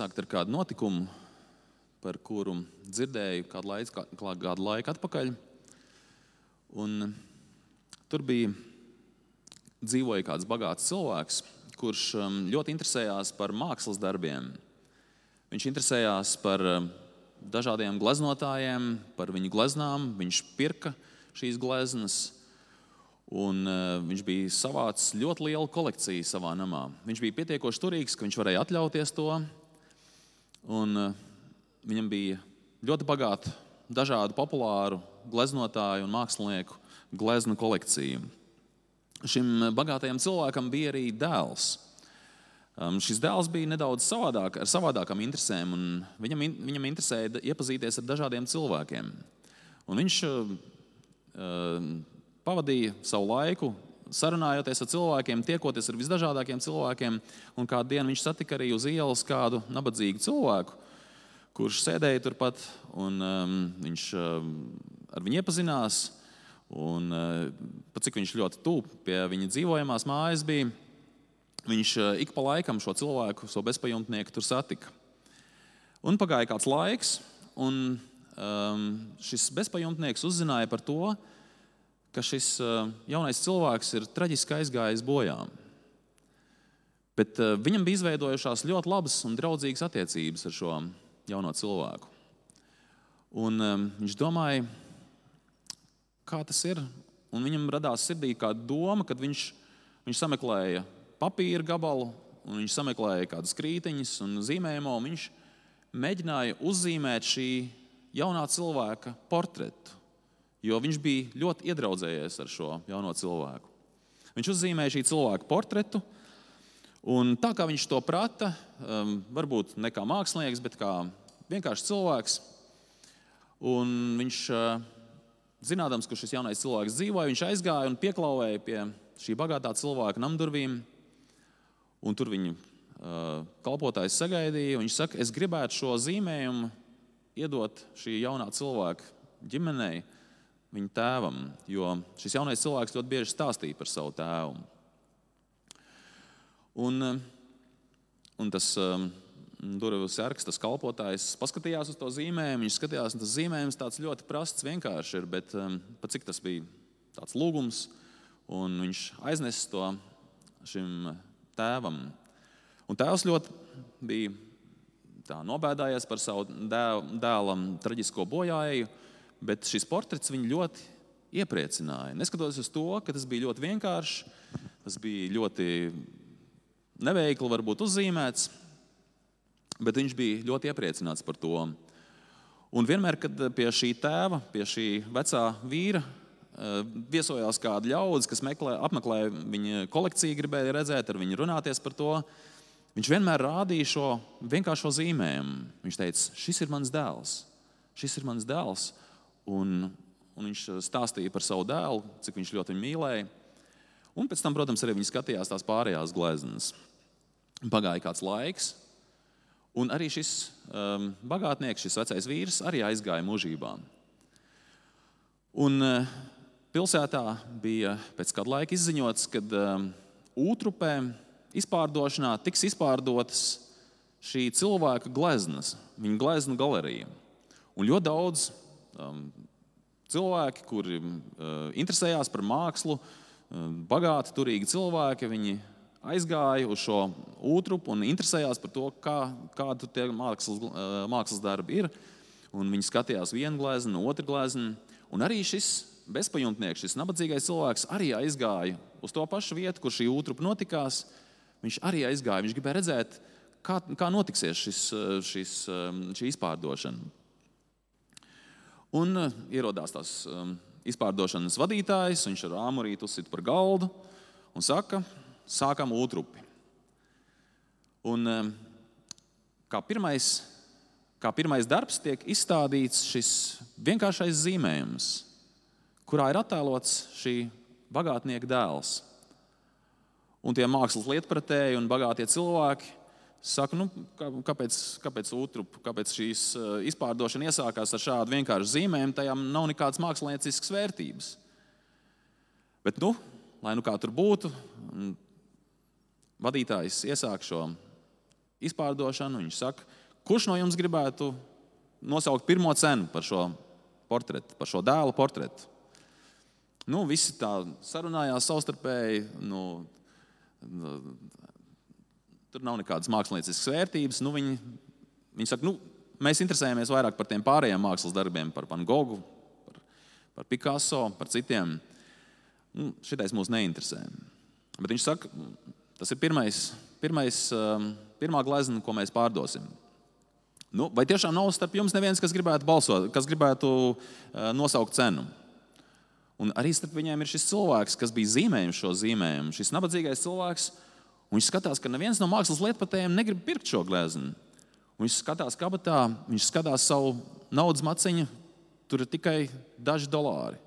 iesākt ar kādu notikumu, par kuru dzirdēju kādu laiku, kādu laiku atpakaļ. Un tur bija dzīvoja kāds bagāts cilvēks, kurš um, ļoti interesējās par mākslas darbiem. Viņš interesējās par um, dažādiem gleznotājiem, par viņu gleznām. Viņš pirka šīs gleznas. Un, uh, viņš bija savācis ļoti lielu kolekciju savā namā. Viņš bija pietiekoši turīgs, ka viņš varēja atļauties to. Un, uh, viņam bija ļoti bagāta, dažādu populāru gleznotāju un mākslinieku gleznu kolekcija. Šim bagātajam cilvēkam bija arī dēls. Um, šis dēls bija nedaudz savādāk, ar savādākām interesēm, un viņam, viņam interesēja iepazīties ar dažādiem cilvēkiem. Un viņš uh, pavadīja savu laiku sarunājoties ar cilvēkiem, tiekoties ar visdažādākiem cilvēkiem. Un kādu dienu viņš satika arī uz ielas kādu nabadzīgu cilvēku, kurš sēdēja turpat, un um, viņš um, ar viņu iepazinās. Un, uh, cik viņš ļoti tuvu pie viņa dzīvojamās mājas bija, viņš uh, ik pa laikam šo cilvēku, šo bezpajumtnieku tur satika. Un pagāja kāds laiks, un um, šis bezpajumtnieks uzzināja par to, ka šis jaunais cilvēks ir traģiski aizgājis bojā. Bet viņam bija izveidojušās ļoti labas un draudzīgas attiecības ar šo jauno cilvēku. Un viņš domāja, kā tas ir. Un viņam radās sirdī kāda doma, kad viņš, viņš sameklēja papīra gabalu, un viņš sameklēja kādas krītiņas un zīmējumu. Un viņš mēģināja uzzīmēt šī jaunā cilvēka portretu jo viņš bija ļoti iedraudzējies ar šo jauno cilvēku. Viņš uzzīmēja šī cilvēka portretu, un tā kā viņš to prata, um, varbūt ne kā mākslinieks, bet kā vienkārši cilvēks, un viņš, uh, zinādams, ka šis jaunais cilvēks dzīvoja, viņš aizgāja un pieklāvēja pie šī bagātā cilvēka namdurvīm, un tur viņa uh, kalpotājs sagaidīja. Viņš saka, es gribētu šo zīmējumu iedot šī jaunā cilvēka ģimenei viņa tēvam, jo šis jaunais cilvēks ļoti bieži stāstīja par savu tēvu. Un, un tas um, durvju sargs, tas kalpotājs, paskatījās uz to zīmējumu. Viņš skatījās, un tas zīmējums tāds ļoti prasts, vienkārši ir, bet um, pat cik tas bija tāds lūgums, un viņš aiznesa to šim tēvam. Un tēvs ļoti bija nobēdājies par savu dēlam traģisko bojāju bet šis portrets viņu ļoti iepriecināja. Neskatoties uz to, ka tas bija ļoti vienkāršs, tas bija ļoti neveikli, varbūt uzzīmēts, bet viņš bija ļoti iepriecināts par to. Un vienmēr, kad pie šī tēva, pie šī vecā vīra eh, viesojās kādi ļaudis, kas meklē, apmeklēja viņa kolekciju, gribēja redzēt, ar viņu runāties par to, viņš vienmēr rādīja šo vienkāršo zīmējumu. Viņš teica, šis ir mans dēls, šis ir mans dēls. Un, un viņš stāstīja par savu dēlu, cik viņš ļoti viņu mīlēja. Un pēc tam, protams, arī viņi skatījās tās pārējās gleznas. Pagāja kāds laiks, un arī šis um, bagātnieks, šis vecais vīrs, arī aizgāja mūžībā. Un uh, pilsētā bija pēc kāda laika izziņots, ka um, Utrupē izpārdošanā tiks izpārdotas šī cilvēka gleznas, viņa glezna galerija. Un ļoti daudz cilvēki, kuri interesējās par mākslu, bagāti, turīgi cilvēki. Viņi aizgāja uz šo utrupu un interesējās par to, kā, kāda tie mākslas, mākslas darbi ir. Un viņi skatījās vienu gleznu, otru gleznu. Un arī šis bezpajumtnieks, šis nabadzīgais cilvēks, arī aizgāja uz to pašu vietu, kur šī utrupa notikās. Viņš arī aizgāja. Viņš gribēja redzēt, kā, kā notiksies šis, šis, šī izpārdošana. Un uh, ierodās tās um, izpārdošanas vadītājs, viņš ar āmurītu uzsit par galdu un saka, sākam utrupi. Un, um, kā, pirmais, kā pirmais darbs tiek izstādīts šis vienkāršais zīmējums, kurā ir attēlots šī bagātnieka dēls. Un tie mākslas lietpratēji un bagātie cilvēki Saku, nu, kāpēc, kāpēc, utrup, kāpēc šīs eh, izpārdošana iesākās ar šādu vienkāršu zīmējumu? Tajām nav nekādas mākslinieciskas vērtības. Bet, nu, lai nu kā tur būtu, vadītājs iesāk šo izpārdošanu. Viņš saka, kurš no jums gribētu nosaukt pirmo cenu par šo portretu, par šo dēla portretu? Nu, visi tā sarunājās savstarpēji. Nu, tur nav nekādas mākslinieciskas vērtības. Nu, viņi, viņi saka, nu, mēs interesējamies vairāk par tiem pārējiem mākslas darbiem, par Van Gogu, par, par Picasso, par citiem. Nu, šitais mūs neinteresē. Bet viņš saka, tas ir pirmais, pirmais, um, pirmā glezna, ko mēs pārdosim. Nu, vai tiešām nav starp jums neviens, kas gribētu balsot, kas gribētu uh, nosaukt cenu? Un arī starp viņiem ir šis cilvēks, kas bija zīmējis šo zīmējumu, šis nabadzīgais cilvēks. Viņš skatās, ka neviens no mākslas lietotājiem negrib pirkt šo gleznu. Viņš skatās kabatā, viņš skatās savu naudas maciņu, tur ir tikai daži dolāri.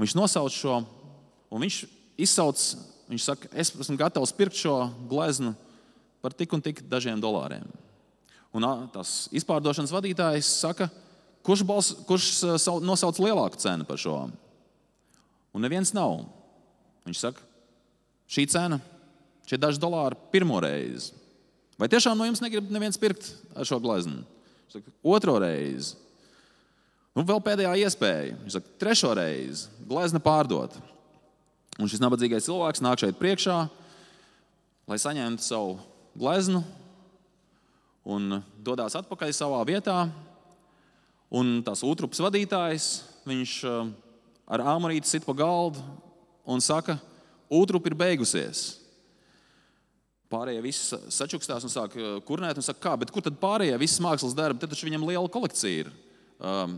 Viņš nosauc šo, un viņš izsauc, viņš saka, es esmu gatavs pirkt šo gleznu par tik un tik dažiem dolāriem. Un tas izpārdošanas vadītājs saka, kurš, bals, kurš nosauc lielāku cenu par šo? Un neviens nav. Viņš saka, šī cena, šie daži dolāri pirmo reizi. Vai tiešām no jums negrib neviens pirkt ar šo gleznu? Otro reizi. Un vēl pēdējā iespēja. Viņš saka, trešo reizi glezna pārdot. Un šis nabadzīgais cilvēks nāk šeit priekšā, lai saņemtu savu gleznu un dodas atpakaļ savā vietā. Un tas otrs vadītājs, viņš eh, ar āmurīti sit pa galdu un saka, otrup ir beigusies. Pārējie visi sačukstās un sāk eh, kurnēt, un saka, kā, bet kur tad pārējie visas mākslas darbi? Tad taču viņam liela kolekcija ir. Um,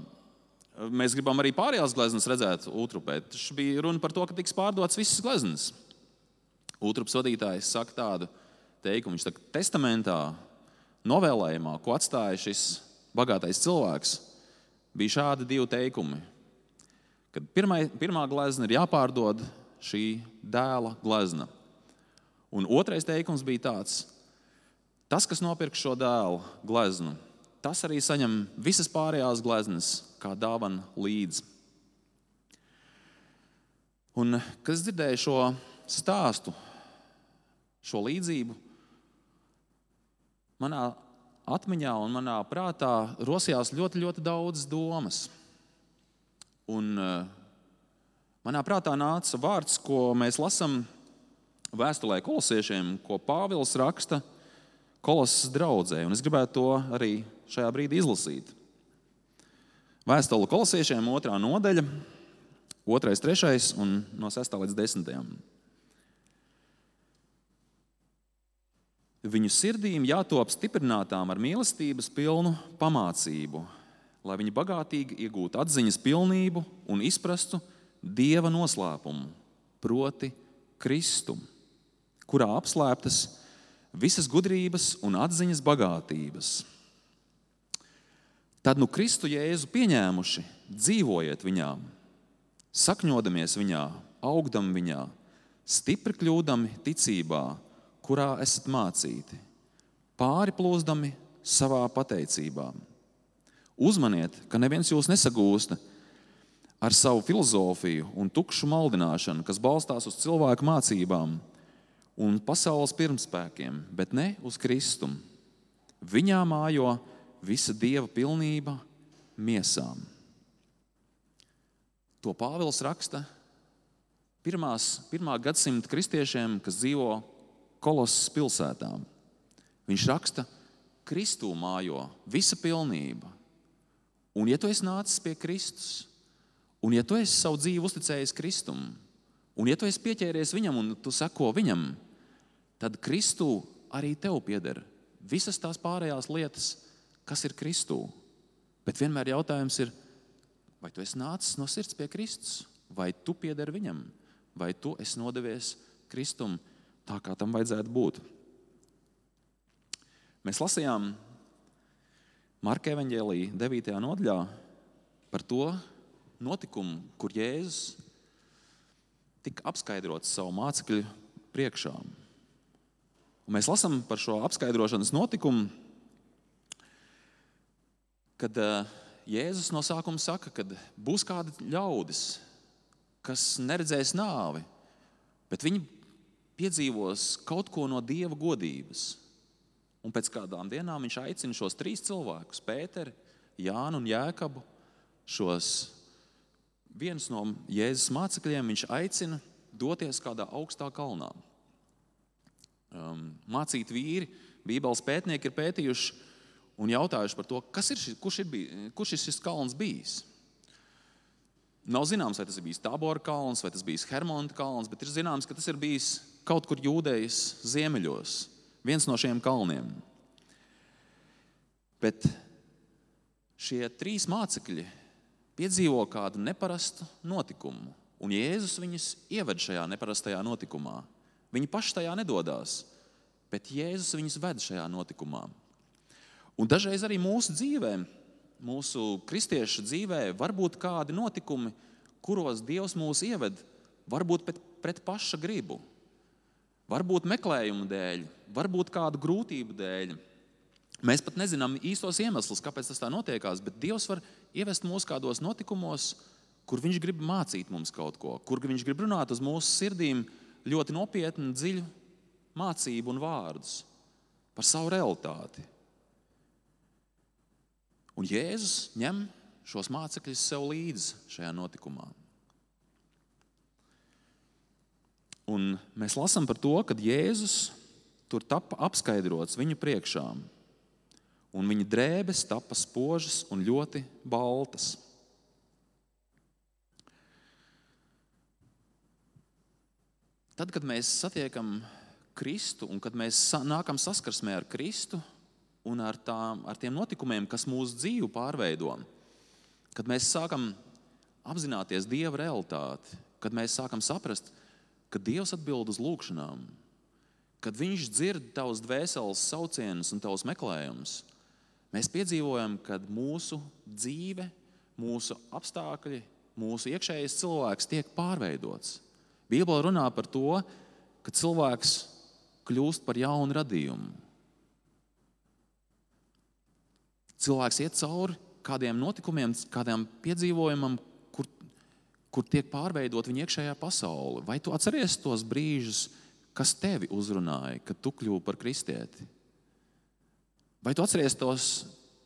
mēs gribam arī pārējās gleznas redzēt Utrupē. Tas bija runa par to, ka tiks pārdotas visas gleznas. Utrups vadītājs saka tādu teikumu, viņš saka, testamentā, novēlējumā, ko atstāja šis bagātais cilvēks, bija šādi divi teikumi. Kad pirmai, pirmā glezna ir jāpārdod šī dēla glezna. Un otrais teikums bija tāds: tas, kas nopirks šo dēlu gleznu, tas arī saņem visas pārējās gleznas kā dāvana līdzi. Un, kad es dzirdēju šo stāstu, šo līdzību, manā atmiņā un manā prātā rosījās ļoti, ļoti daudz domas. Un, manā prātā nāca vārds, ko mēs lasām vēstulē kolosiešiem, ko Pāvils raksta kolosas draudzē. Un es gribētu to arī šajā brīdī izlasīt. Vēstule kolosiešiem, otrā nodaļa, otrais, trešais un no 6 līdz 10. Viņu sirdīm jātop stiprinātām ar mīlestības pilnu pamācību, lai viņi bagātīgi iegūtu atziņas pilnību un izprastu dieva noslēpumu, proti, Kristumu kurā apslēptas visas gudrības un atziņas bagātības. Tad nu Kristu Jēzu pieņēmuši, dzīvojiet viņā, sakņodamies viņā, augdam viņā, stipri kļūdami ticībā, kurā esat mācīti, pāri plūzdami savā pateicībā. Uzmaniet, ka neviens jūs nesagūsta ar savu filozofiju un tukšu maldināšanu, kas balstās uz cilvēku mācībām un pasaules pirmspēkiem, bet ne uz Kristumu. Viņā mājo visa dieva pilnība miesām. To Pāvils raksta pirmās, pirmā gadsimta kristiešiem, kas dzīvo kolosas pilsētām. Viņš raksta, Kristū mājo visa pilnība. Un, ja tu esi nācis pie Kristus, un ja tu esi savu dzīvi uzticējis Kristum, un ja tu esi pieķēries viņam un tu seko viņam, tad Kristū arī tev pieder visas tās pārējās lietas, kas ir Kristū. Bet vienmēr jautājums ir, vai tu esi nācis no sirds pie Kristus, vai tu pieder viņam, vai tu esi nodevies Kristum tā, kā tam vajadzētu būt. Mēs lasījām Marka evanģēlīja 9. nodaļā par to notikumu, kur Jēzus tika apskaidrots savu mācekļu priekšā. Un mēs lasām par šo apskaidrošanas notikumu, kad eh, Jēzus no sākuma saka, ka būs kādi ļaudis, kas neredzēs nāvi, bet viņi piedzīvos kaut ko no dieva godības. Un pēc kādām dienām viņš aicina šos trīs cilvēkus, Pēteru, Jānu un Jēkabu, šos viens no Jēzus mācekļiem, aicina doties kādā augstā kalnā. Um, mācīt vīri, Bībeles pētnieki ir pētījuši un jautājuši par to, ir šis, kurš, ir bij, kurš ir šis kalns bijis. Nav zināms, vai tas ir bijis Tabora kalns vai tas bijis Hermonta kalns, bet ir zināms, ka tas ir bijis kaut kur jūdejas ziemeļos, viens no šiem kalniem. Bet šie trīs mācekļi piedzīvo kādu neparastu notikumu, un Jēzus viņus ieved šajā neparastajā notikumā. Viņi paši tajā nedodas, bet Jēzus viņus ved šajā notikumā. Un dažreiz arī mūsu dzīvēm mūsu kristiešu dzīvē var būt kādi notikumi, kuros Dievs mūs ieved, varbūt pret, pret paša gribu, varbūt meklējumu dēļ, varbūt kādu grūtību dēļ. Mēs pat nezinām īstos iemeslus, kāpēc tas tā notiekās, bet Dievs var ievest mūs kādos notikumos, kur Viņš grib mācīt mums kaut ko, kur Viņš grib runāt uz mūsu sirdīm ļoti nopietnu, dziļu mācību un vārdus par savu realitāti. Un Jēzus ņem šos mācekļus sev līdzi šajā notikumā. Un mēs lasām par to, ka Jēzus tur tika apskaidrots viņu priekšā, un viņa drēbes tika spožas un ļoti baltas. Tad, kad mēs satiekam Kristu un kad mēs nākam saskarsmē ar Kristu, un ar, tām, ar tiem notikumiem, kas mūsu dzīvi pārveido. Kad mēs sākam apzināties Dieva realitāti, kad mēs sākam saprast, ka Dievs atbild uz lūgšanām, kad Viņš dzird tavus dvēseles saucienus un tavus meklējumus, mēs piedzīvojam, ka mūsu dzīve, mūsu apstākļi, mūsu iekšējais cilvēks tiek pārveidots. Bībelē runā par to, ka cilvēks kļūst par jaunu radījumu. cilvēks iet cauri kādiem notikumiem, kādam piedzīvojumam, kur, kur tiek pārveidot viņa iekšējā pasaule. Vai tu atceries tos brīžus, kas tevi uzrunāja, kad tu kļuvi par kristieti? Vai tu atceries tos,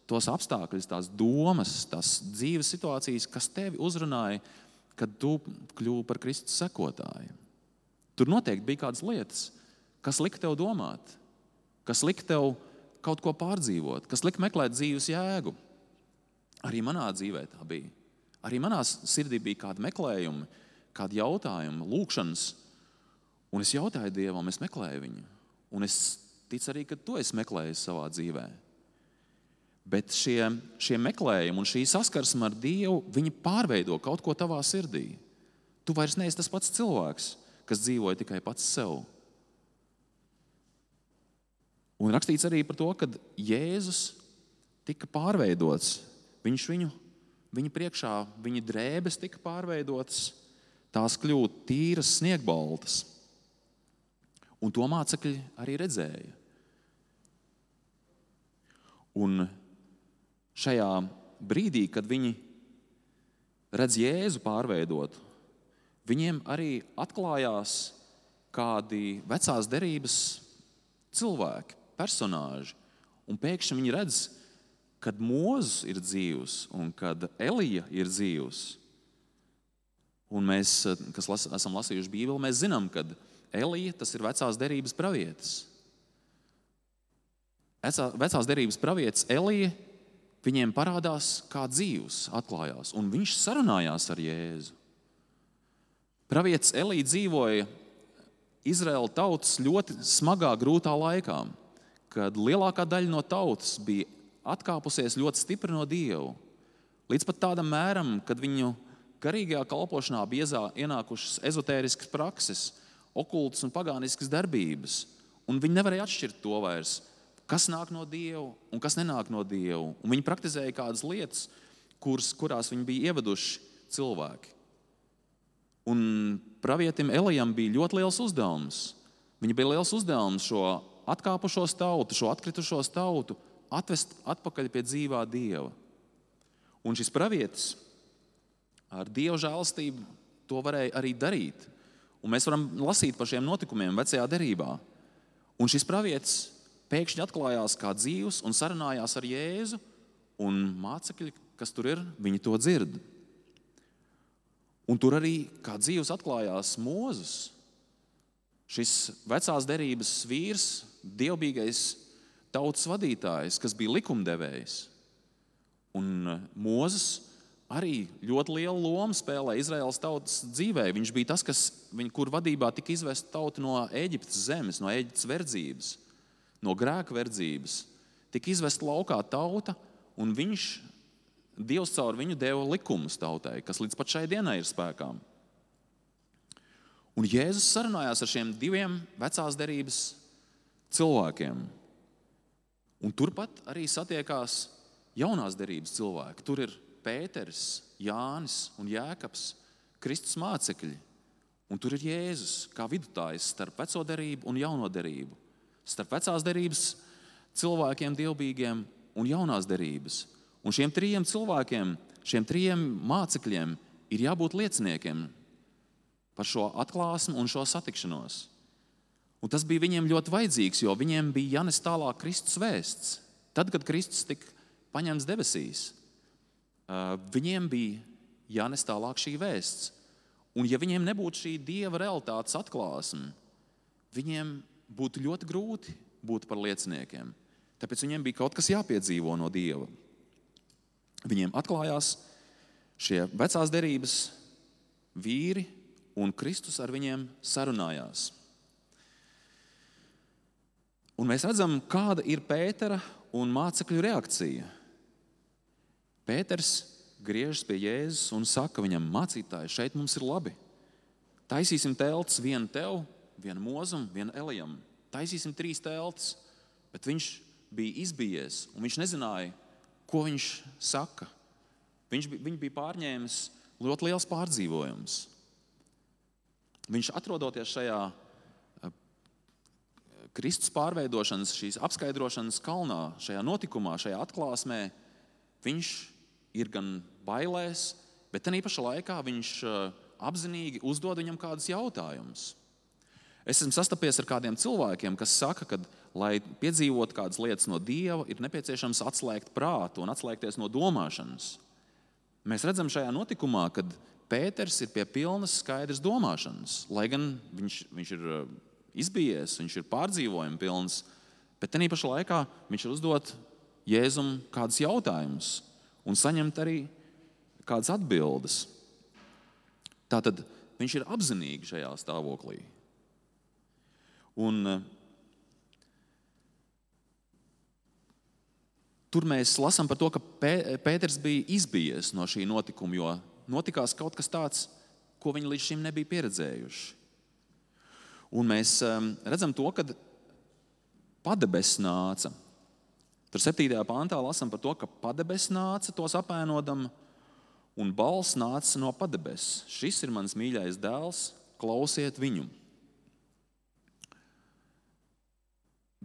tos apstākļus, tās domas, tās dzīves situācijas, kas tevi uzrunāja, kad tu kļuvi par Kristus sekotāju? Tur noteikti bija kādas lietas, kas lika tev domāt, kas lika tev kaut ko pārdzīvot, kas lika meklēt dzīves jēgu. Arī manā dzīvē tā bija. Arī manā sirdī bija kādi meklējumi, kādi jautājumi, lūkšanas. Un es jautāju Dievam, es meklēju viņu. Un es ticu arī, ka tu esi meklējis savā dzīvē. Bet šie, šie meklējumi un šī saskarsme ar Dievu, viņi pārveido kaut ko tavā sirdī. Tu vairs neesi tas pats cilvēks, kas dzīvoja tikai pats sev. Un rakstīts arī par to, ka Jēzus tika pārveidots. Viņš viņu, viņa priekšā, viņa drēbes tika pārveidotas, tās kļūst tīras, sniegbaltas. Un to mācekļi arī redzēja. Un šajā brīdī, kad viņi redz Jēzu pārveidotu, viņiem arī atklājās kādi vecās derības cilvēki, personāži. Un pēkšņi viņi redz, kad Mozus ir dzīvs un kad Elija ir dzīvs. Un mēs, kas las, esam lasījuši Bībeli, mēs zinām, ka Elija tas ir vecās derības pravietis. Vecās derības pravietis Elija viņiem parādās kā dzīvs, atklājās, un viņš sarunājās ar Jēzu. Pravietis Elija dzīvoja Izraēla tautas ļoti smagā, grūtā laikā kad lielākā daļa no tautas bija atkāpusies ļoti stipri no Dieva. Līdz pat tādam mēram, kad viņu garīgajā kalpošanā bija ienākušas ezotēriskas prakses, okultas un pagāniskas darbības, un viņi nevarēja atšķirt to vairs, kas nāk no Dieva un kas nenāk no Dieva. Un viņi praktizēja kādas lietas, kuras, kurās viņi bija ievaduši cilvēki. Un pravietim Elijam bija ļoti liels uzdevums. Viņa bija liels uzdevums šo atkāpušos tautu, šo atkritušos tautu atvest atpakaļ pie dzīvā Dieva. Un šis pravietis ar Dieva žēlstību to varēja arī darīt. Un mēs varam lasīt par šiem notikumiem vecajā derībā. Un šis pravietis pēkšņi atklājās kā dzīvs un sarunājās ar Jēzu, un mācekļi, kas tur ir, viņi to dzird. Un tur arī kā dzīvs atklājās Mozus, šis vecās derības vīrs, dievbijīgais tautas vadītājs, kas bija likumdevējs. Un Mozus arī ļoti lielu lomu spēlē Izraēlas tautas dzīvē. Viņš bija tas, kas, viņ, kur vadībā tika izvesta tauta no Eģiptes zemes, no Eģiptes verdzības, no grēka verdzības. Tika izvesta laukā tauta, un viņš, Dievs caur viņu deva likumus tautai, kas līdz pat šai dienai ir spēkā. Un Jēzus sarunājās ar šiem diviem vecās derības cilvēkiem. Un turpat arī satiekās jaunās derības cilvēki. Tur ir Pēters, Jānis un Jēkabs, Kristus mācekļi. Un tur ir Jēzus kā vidutājs starp veco derību un jauno derību. Starp vecās derības cilvēkiem, dievbijīgiem un jaunās derības. Un šiem trijiem cilvēkiem, šiem trijiem mācekļiem ir jābūt lieciniekiem par šo atklāsmu un šo satikšanos. Un tas bija viņiem ļoti vajadzīgs, jo viņiem bija jānes tālāk Kristus vēsts. Tad, kad Kristus tika paņemts debesīs, viņiem bija jānes tālāk šī vēsts. Un, ja viņiem nebūtu šī dieva realitātes atklāsme, viņiem būtu ļoti grūti būt par lieciniekiem. Tāpēc viņiem bija kaut kas jāpiedzīvo no dieva. Viņiem atklājās šie vecās derības vīri, un Kristus ar viņiem sarunājās. Un mēs redzam, kāda ir Pētera un mācekļu reakcija. Pēters griežas pie Jēzus un saka viņam, mācītāji, šeit mums ir labi. Taisīsim telts vienu tev, vienu mūzum, vienu elijam. Taisīsim trīs telts, bet viņš bija izbijies un viņš nezināja, ko viņš saka. Viņš bija, viņš bija pārņēmis ļoti liels pārdzīvojums. Viņš atrodoties šajā eh, Kristus pārveidošanas, šīs apskaidrošanas kalnā, šajā notikumā, šajā atklāsmē, viņš ir gan bailēs, bet tajā pašā laikā viņš eh, apzinīgi uzdod viņam kādus jautājumus. Es esmu sastapies ar kādiem cilvēkiem, kas saka, ka, lai piedzīvotu kādas lietas no Dieva, ir nepieciešams atslēgt prātu un atslēgties no domāšanas. Mēs redzam šajā notikumā, kad Pēters ir pie pilnas skaidras domāšanas. Lai gan viņš, viņš ir eh, izbijies, viņš ir pārdzīvojumi pilns, bet tajā pašā laikā viņš ir uzdot Jēzum kādus jautājumus un saņemt arī kādas atbildes. Tātad viņš ir apzinīgi šajā stāvoklī. Un, uh, tur mēs lasām par to, ka Pēters bija izbijies no šī notikuma, jo notikās kaut kas tāds, ko viņi līdz šim nebija pieredzējuši. Un mēs um, redzam to, ka padebes nāca Tur 7. pāntā lasām par to, ka padebes nāca tos apēnodam, un balss nāca no padebes. Šis ir mans mīļais dēls, klausiet viņu.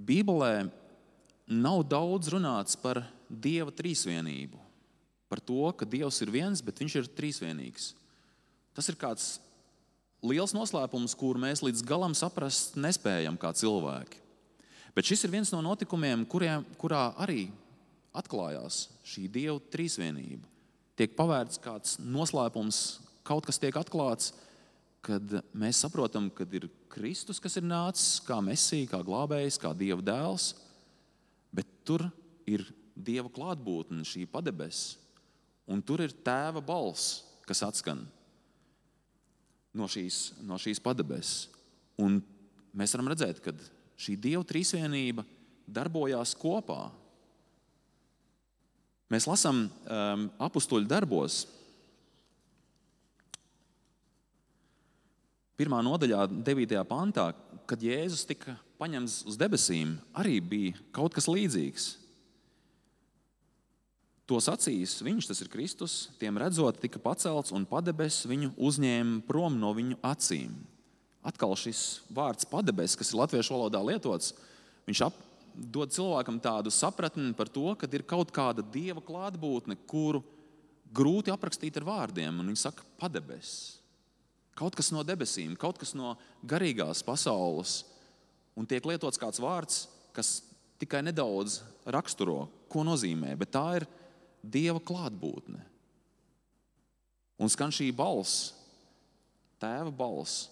Bībelē nav daudz runāts par Dieva trīsvienību, par to, ka Dievs ir viens, bet Viņš ir trīsvienīgs. Tas ir kāds liels noslēpums, kur mēs līdz galam saprast nespējam kā cilvēki. Bet šis ir viens no notikumiem, kuriem, kurā arī atklājās šī dieva trīsvienība. Tiek pavērts kāds noslēpums, kaut kas tiek atklāts, kad mēs saprotam, ka ir Kristus, kas ir nācis kā mesija, kā glābējs, kā dieva dēls, bet tur ir dieva klātbūtne, šī padebes, un tur ir tēva balss, kas atskan no šīs, no šīs padebes. Un mēs varam redzēt, ka šī Dieva trīsvienība darbojās kopā. Mēs lasām um, apakstuļu darbos. Pirmā nodaļā, 9. pantā, kad Jēzus tika paņemts uz debesīm, arī bija kaut kas līdzīgs. To sacīs viņš, tas ir Kristus, tiem redzot, tika pacelts un padebes viņu uzņēma prom no viņu acīm. Atkal šis vārds padebes, kas ir latviešu valodā lietots, viņš ap, dod cilvēkam tādu sapratni par to, ka ir kaut kāda dieva klātbūtne, kuru grūti aprakstīt ar vārdiem. Viņš saka, padebes. Kaut kas no debesīm, kaut kas no garīgās pasaules. Un tiek lietots kāds vārds, kas tikai nedaudz raksturo, ko nozīmē, bet tā ir Dieva klātbūtne. Un skan šī balss, tēva balss,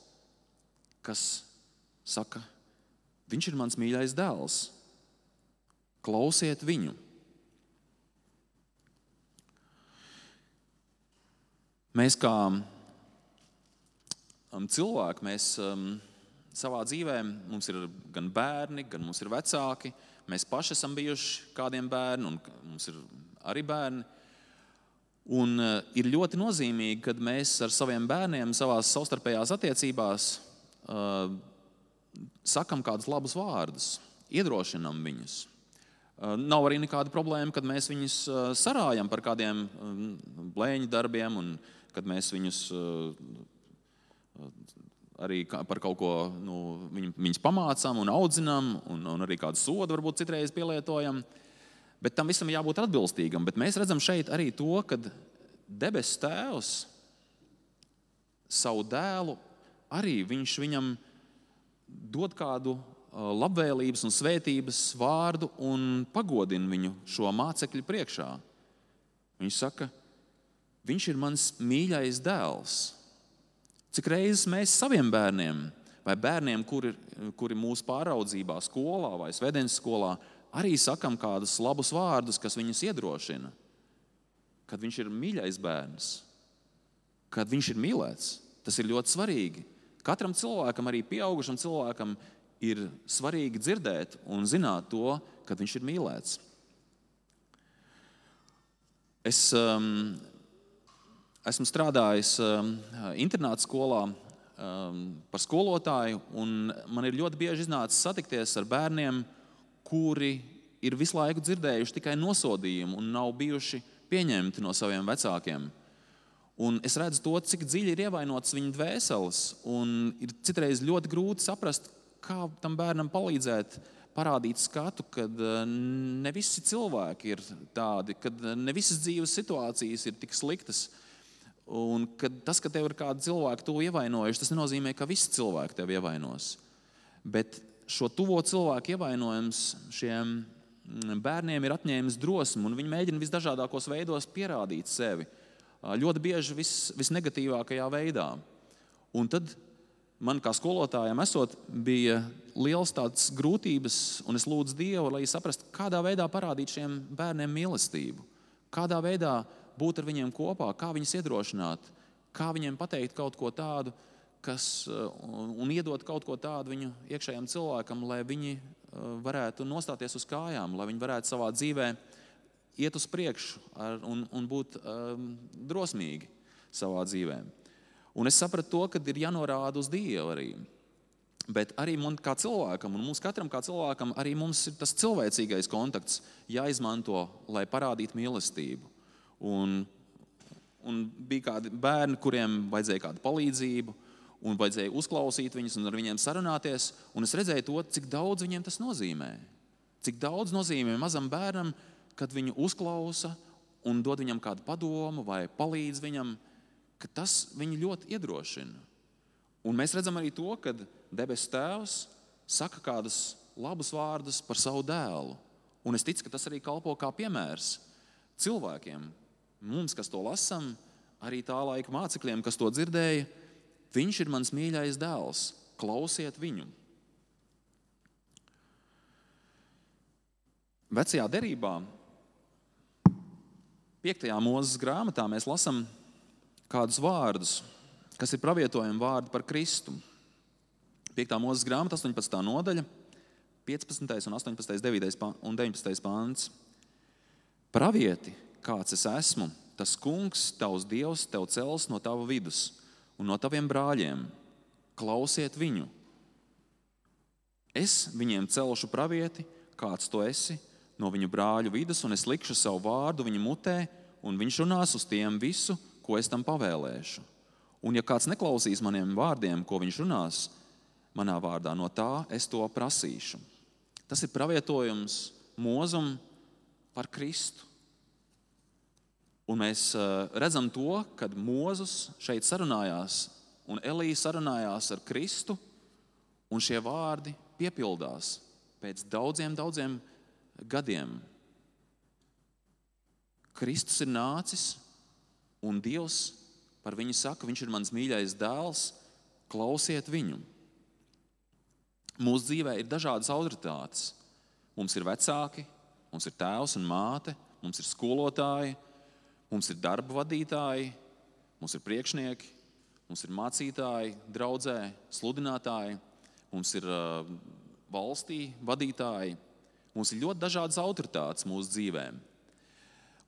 kas saka, viņš ir mans mīļais dēls. Klausiet viņu! Mēs kā um, cilvēki, mēs um, savā dzīvē, mums ir gan bērni, gan mums ir vecāki. Mēs paši esam bijuši kādiem bērniem, un mums ir arī bērni. Un uh, ir ļoti nozīmīgi, kad mēs ar saviem bērniem savā savstarpējās attiecībās uh, sakam kādus labus vārdus, iedrošinam viņus. Uh, nav arī nekāda problēma, kad mēs viņus uh, sarājam par kādiem um, blēņu darbiem un kad mēs viņus arī par kaut ko nu, viņu, viņus pamācām un audzinām, un, un arī kādu sodu varbūt citreiz pielietojam. Bet tam visam jābūt atbilstīgam. Bet mēs redzam šeit arī to, ka debesu Tēvs savu dēlu arī viņš viņam dod kādu labvēlības un svētības vārdu un pagodina viņu šo mācekļu priekšā. Viņš saka, Viņš ir mans mīļais dēls. Cik reizes mēs saviem bērniem, vai bērniem, kuri, kuri mūsu pāraudzībā, skolā vai svētdienas skolā, arī sakam kādus labus vārdus, kas viņus iedrošina, kad viņš ir mīļais bērns, kad viņš ir mīlēts. Tas ir ļoti svarīgi. Katram cilvēkam, arī pieaugušam cilvēkam, ir svarīgi dzirdēt un zināt to, ka viņš ir mīlēts. Es um, esmu strādājis um, internāta skolā um, par skolotāju, un man ir ļoti bieži iznācis satikties ar bērniem, kuri ir visu laiku dzirdējuši tikai nosodījumu un nav bijuši pieņemti no saviem vecākiem. Un es redzu to, cik dziļi ir ievainots viņa dvēseles. Ir citreiz ļoti grūti saprast, kā tam bērnam palīdzēt, parādīt skatu, ka uh, ne visi cilvēki ir tādi, ka ne visas dzīves situācijas ir tik sliktas. Un kad tas, ka tev ir kādi cilvēki tuvu ievainojuši, tas nenozīmē, ka visi cilvēki tevi ievainos. Bet šo tuvo cilvēku ievainojums šiem mm, bērniem ir atņēmis drosmi, un viņi mēģina visdažādākos veidos pierādīt sevi. Ļoti bieži vis, visnegatīvākajā veidā. Un tad man kā skolotājam esot, bija liels tāds grūtības, un es lūdzu Dievu, lai saprastu, kādā veidā parādīt šiem bērniem mīlestību. Kādā veidā būt ar viņiem kopā, kā viņus iedrošināt, kā viņiem pateikt kaut ko tādu, kas, un, un iedot kaut ko tādu viņu iekšējam cilvēkam, lai viņi varētu nostāties uz kājām, lai viņi varētu savā dzīvē iet uz priekšu ar, un, un būt um, drosmīgi savā dzīvē. Un es sapratu to, ka ir jānorāda uz Dievu arī. Bet arī man kā cilvēkam, un mums katram kā cilvēkam, arī mums ir tas cilvēcīgais kontakts jāizmanto, lai parādītu mīlestību. Un, un bija kādi bērni, kuriem vajadzēja kādu palīdzību, un vajadzēja uzklausīt viņus un ar viņiem sarunāties. Un es redzēju to, cik daudz viņiem tas nozīmē. Cik daudz nozīmē mazam bērnam, kad viņu uzklausa un dod viņam kādu padomu vai palīdz viņam, ka tas viņu ļoti iedrošina. Un mēs redzam arī to, ka debesu Tēvs saka kādus labus vārdus par savu dēlu. Un es ticu, ka tas arī kalpo kā piemērs cilvēkiem, mums, kas to lasām, arī tā laika mācekļiem, kas to dzirdēja, viņš ir mans mīļais dēls. Klausiet viņu! Vecajā derībā, 5. mūzes grāmatā, mēs lasām kādus vārdus, kas ir pravietojami vārdi par Kristu. 5. mūzes grāmata, 18. nodaļa, 15. un 18. 9. un 19. pāns. Pravieti, kāds es esmu, tas kungs, tavs dievs, tev cels no tava vidus un no taviem brāļiem. Klausiet viņu. Es viņiem celšu pravieti, kāds tu esi, no viņu brāļu vidus, un es likšu savu vārdu viņa mutē, un viņš runās uz tiem visu, ko es tam pavēlēšu. Un ja kāds neklausīs maniem vārdiem, ko viņš runās manā vārdā, no tā es to prasīšu. Tas ir pravietojums mūzum par Kristu. Un mēs redzam to, kad Mozus šeit sarunājās, un Elīja sarunājās ar Kristu, un šie vārdi piepildās pēc daudziem, daudziem gadiem Kristus ir nācis, un Dievs par viņu saka, viņš ir mans mīļais dēls, klausiet viņu. Mūsu dzīvē ir dažādas autoritātes. Mums ir vecāki, mums ir tēvs un māte, mums ir skolotāji, mums ir darba vadītāji, mums ir priekšnieki, mums ir mācītāji, draudzē, sludinātāji, mums ir uh, valstī vadītāji. Mums ir ļoti dažādas autoritātes mūsu dzīvēm.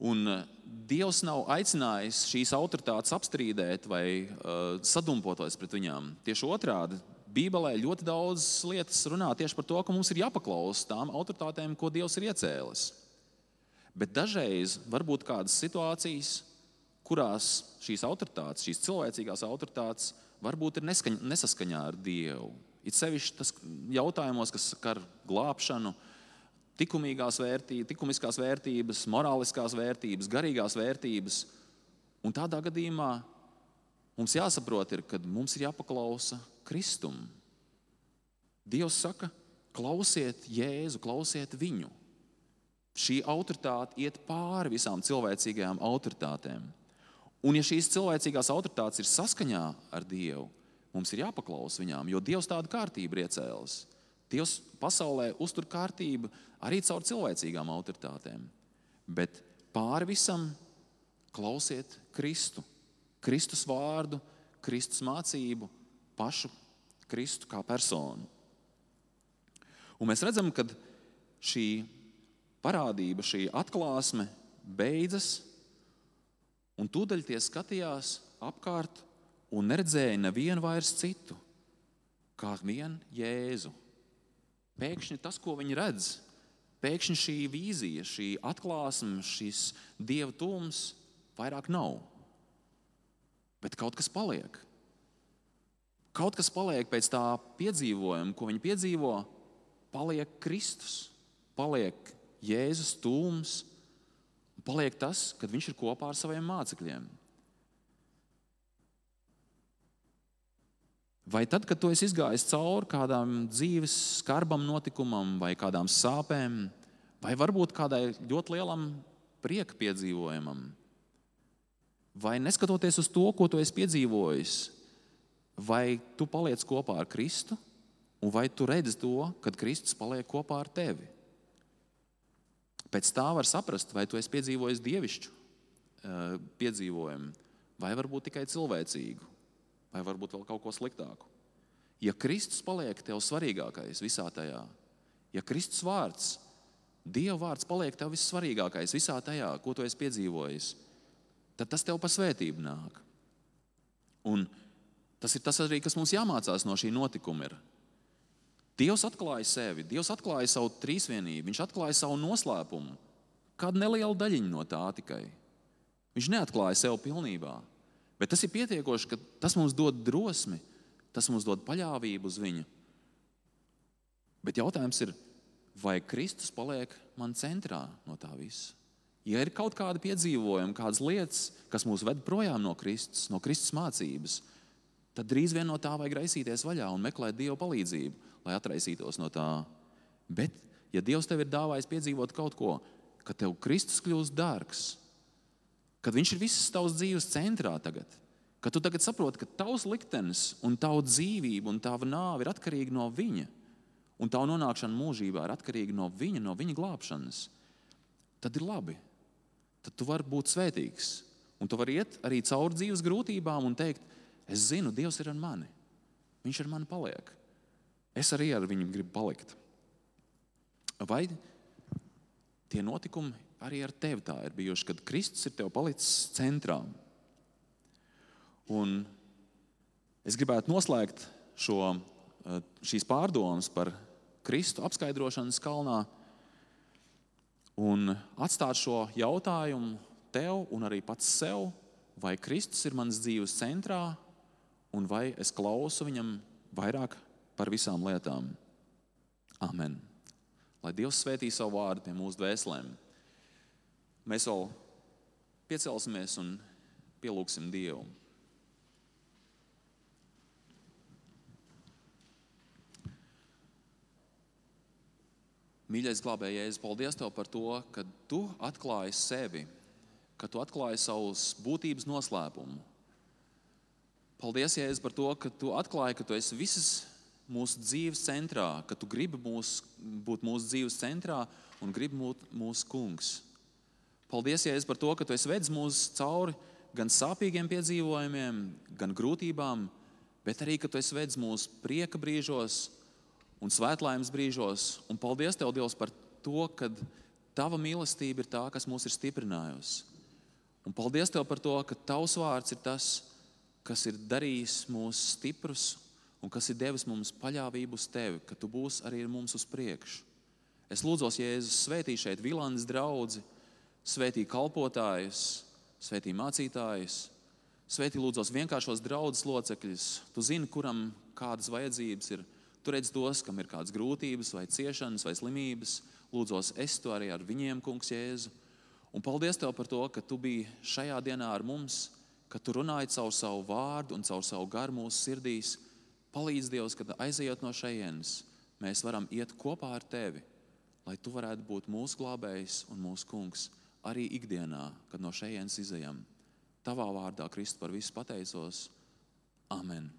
Un uh, Dievs nav aicinājis šīs autoritātes apstrīdēt vai uh, sadumpoties pret viņām. Tieši otrādi, Bībelē ļoti daudz lietas runā tieši par to, ka mums ir jāpaklaus tām autoritātēm, ko Dievs ir iecēlis. Bet dažreiz var būt kādas situācijas, kurās šīs autoritātes, šīs cilvēcīgās autoritātes, varbūt ir neskaņ, nesaskaņā ar Dievu. It sevišķi tas jautājumos, kas skar glābšanu, likumīgās vērtības, likumiskās vērtības, morāliskās vērtības, garīgās vērtības. Un tādā gadījumā mums jāsaprot, ir, ka mums ir jāpaklausa Kristum. Dievs saka, klausiet Jēzu, klausiet viņu. Šī autoritāte iet pāri visām cilvēcīgajām autoritātēm. Un, ja šīs cilvēcīgās autoritātes ir saskaņā ar Dievu, mums ir jāpaklausa viņām, jo Dievs tādu kārtību ir iecēlis. Dievs pasaulē uztur kārtību arī caur cilvēcīgām autoritātēm. Bet pāri visam klausiet Kristu, Kristus vārdu, Kristus mācību, pašu Kristu kā personu. Un mēs redzam, ka šī parādība, šī atklāsme beidzas, un tūdaļ tie skatījās apkārt un neredzēja nevienu vairs citu, kā vien Jēzu. Pēkšņi tas, ko viņi redz, pēkšņi šī vīzija, šī atklāsme, šis dieva tūms vairs nav. Bet kaut kas paliek. Kaut kas paliek pēc tā piedzīvojuma, ko viņi piedzīvo, paliek Kristus, paliek Jēzus tūms, paliek tas, kad viņš ir kopā ar saviem mācekļiem. Vai tad, kad tu esi izgājis cauri kādam dzīves skarbam notikumam, vai kādām sāpēm, vai varbūt kādai ļoti lielam prieka piedzīvojumam, vai neskatoties uz to, ko tu esi piedzīvojis, vai tu paliec kopā ar Kristu, un vai tu redzi to, kad Kristus paliek kopā ar tevi? Pēc tā var saprast, vai tu esi piedzīvojis dievišķu eh, piedzīvojumu, vai varbūt tikai cilvēcīgu vai varbūt vēl kaut ko sliktāku. Ja Kristus paliek tev svarīgākais visā tajā, ja Kristus vārds, Dieva vārds paliek tev vissvarīgākais visā tajā, ko tu esi piedzīvojis, tad tas tev pa svētību nāk. Un tas ir tas arī, kas mums jāmācās no šī notikuma. Ir. Dievs atklāja sevi, Dievs atklāja savu trīsvienību, Viņš atklāja savu noslēpumu. Kādu nelielu daļiņu no tā tikai. Viņš neatklāja sevi pilnībā. Bet tas ir pietiekoši, ka tas mums dod drosmi, tas mums dod paļāvību uz viņu. Bet jautājums ir, vai Kristus paliek man centrā no tā visa? Ja ir kaut kāda piedzīvojuma, kādas lietas, kas mūs ved projām no Kristus, no Kristus mācības, tad drīz vien no tā vajag raisīties vaļā un meklēt Dieva palīdzību, lai atraisītos no tā. Bet, ja Dievs tev ir dāvājis piedzīvot kaut ko, ka tev Kristus kļūst dārgs, kad viņš ir visas tavas dzīves centrā tagad. Kad tu tagad saproti, ka tavs liktenis un tava dzīvība un tava nāve ir atkarīga no viņa, un tava nonākšana mūžībā ir atkarīga no viņa, no viņa glābšanas, tad ir labi. Tad tu vari būt svētīgs. Un tu vari iet arī cauri dzīves grūtībām un teikt, es zinu, Dievs ir ar mani. Viņš ar mani paliek. Es arī ar viņu gribu palikt. Vai tie notikumi arī ar tevi tā ir bijuši, kad Kristus ir tev palicis centrā. Un es gribētu noslēgt šo, eh, šīs pārdomas par Kristu apskaidrošanas kalnā un atstāt šo jautājumu tev un arī pats sev, vai Kristus ir mans dzīves centrā un vai es klausu viņam vairāk par visām lietām. Amen. Lai Dievs svētī savu vārdu pie mūsu dvēselēm. Mēs vēl piecelsimies un pielūgsim Dievu. Mīļais glābēji, Jēzus, paldies Tev par to, ka Tu atklāji sevi, ka Tu atklāji savus būtības noslēpumu. Paldies, Jēzus, par to, ka Tu atklāji, ka Tu esi visas mūsu dzīves centrā, ka Tu gribi mūs, būt mūsu dzīves centrā un gribi būt mūsu kungs. Paldies, Jēzus, par to, ka Tu esi vedis mūs cauri gan sāpīgiem piedzīvojumiem, gan grūtībām, bet arī, ka Tu esi vedis mūsu prieka brīžos un svētlaimes brīžos. Un paldies Tev, Dievs, par to, ka Tava mīlestība ir tā, kas mūs ir stiprinājusi. Un paldies Tev par to, ka Tavs vārds ir tas, kas ir darījis mūs stiprus un kas ir devis mums paļāvību uz Tevi, ka Tu būsi arī ar mums uz priekšu. Es lūdzu, Jēzus, svētī šeit Vilānas draugu, svētī kalpotājus, svētī mācītājus, svētī lūdzos vienkāršos draugus locekļus. Tu zini, kuram kādas vajadzības ir Tu redz tos, kam ir kādas grūtības, vai ciešanas, vai slimības. Lūdzos, es to arī ar viņiem, Kungs, Jēzu. Un paldies Tev par to, ka Tu biji šajā dienā ar mums, ka Tu runāji caur savu vārdu un caur savu garu mūsu sirdīs. Palīdz Dievs, kad aizejot no šejienes, mēs varam iet kopā ar Tevi, lai Tu varētu būt mūsu glābējs un mūsu kungs arī ikdienā, kad no šejienes izejam. Tavā vārdā, Kristus, par visu pateicos. Amen!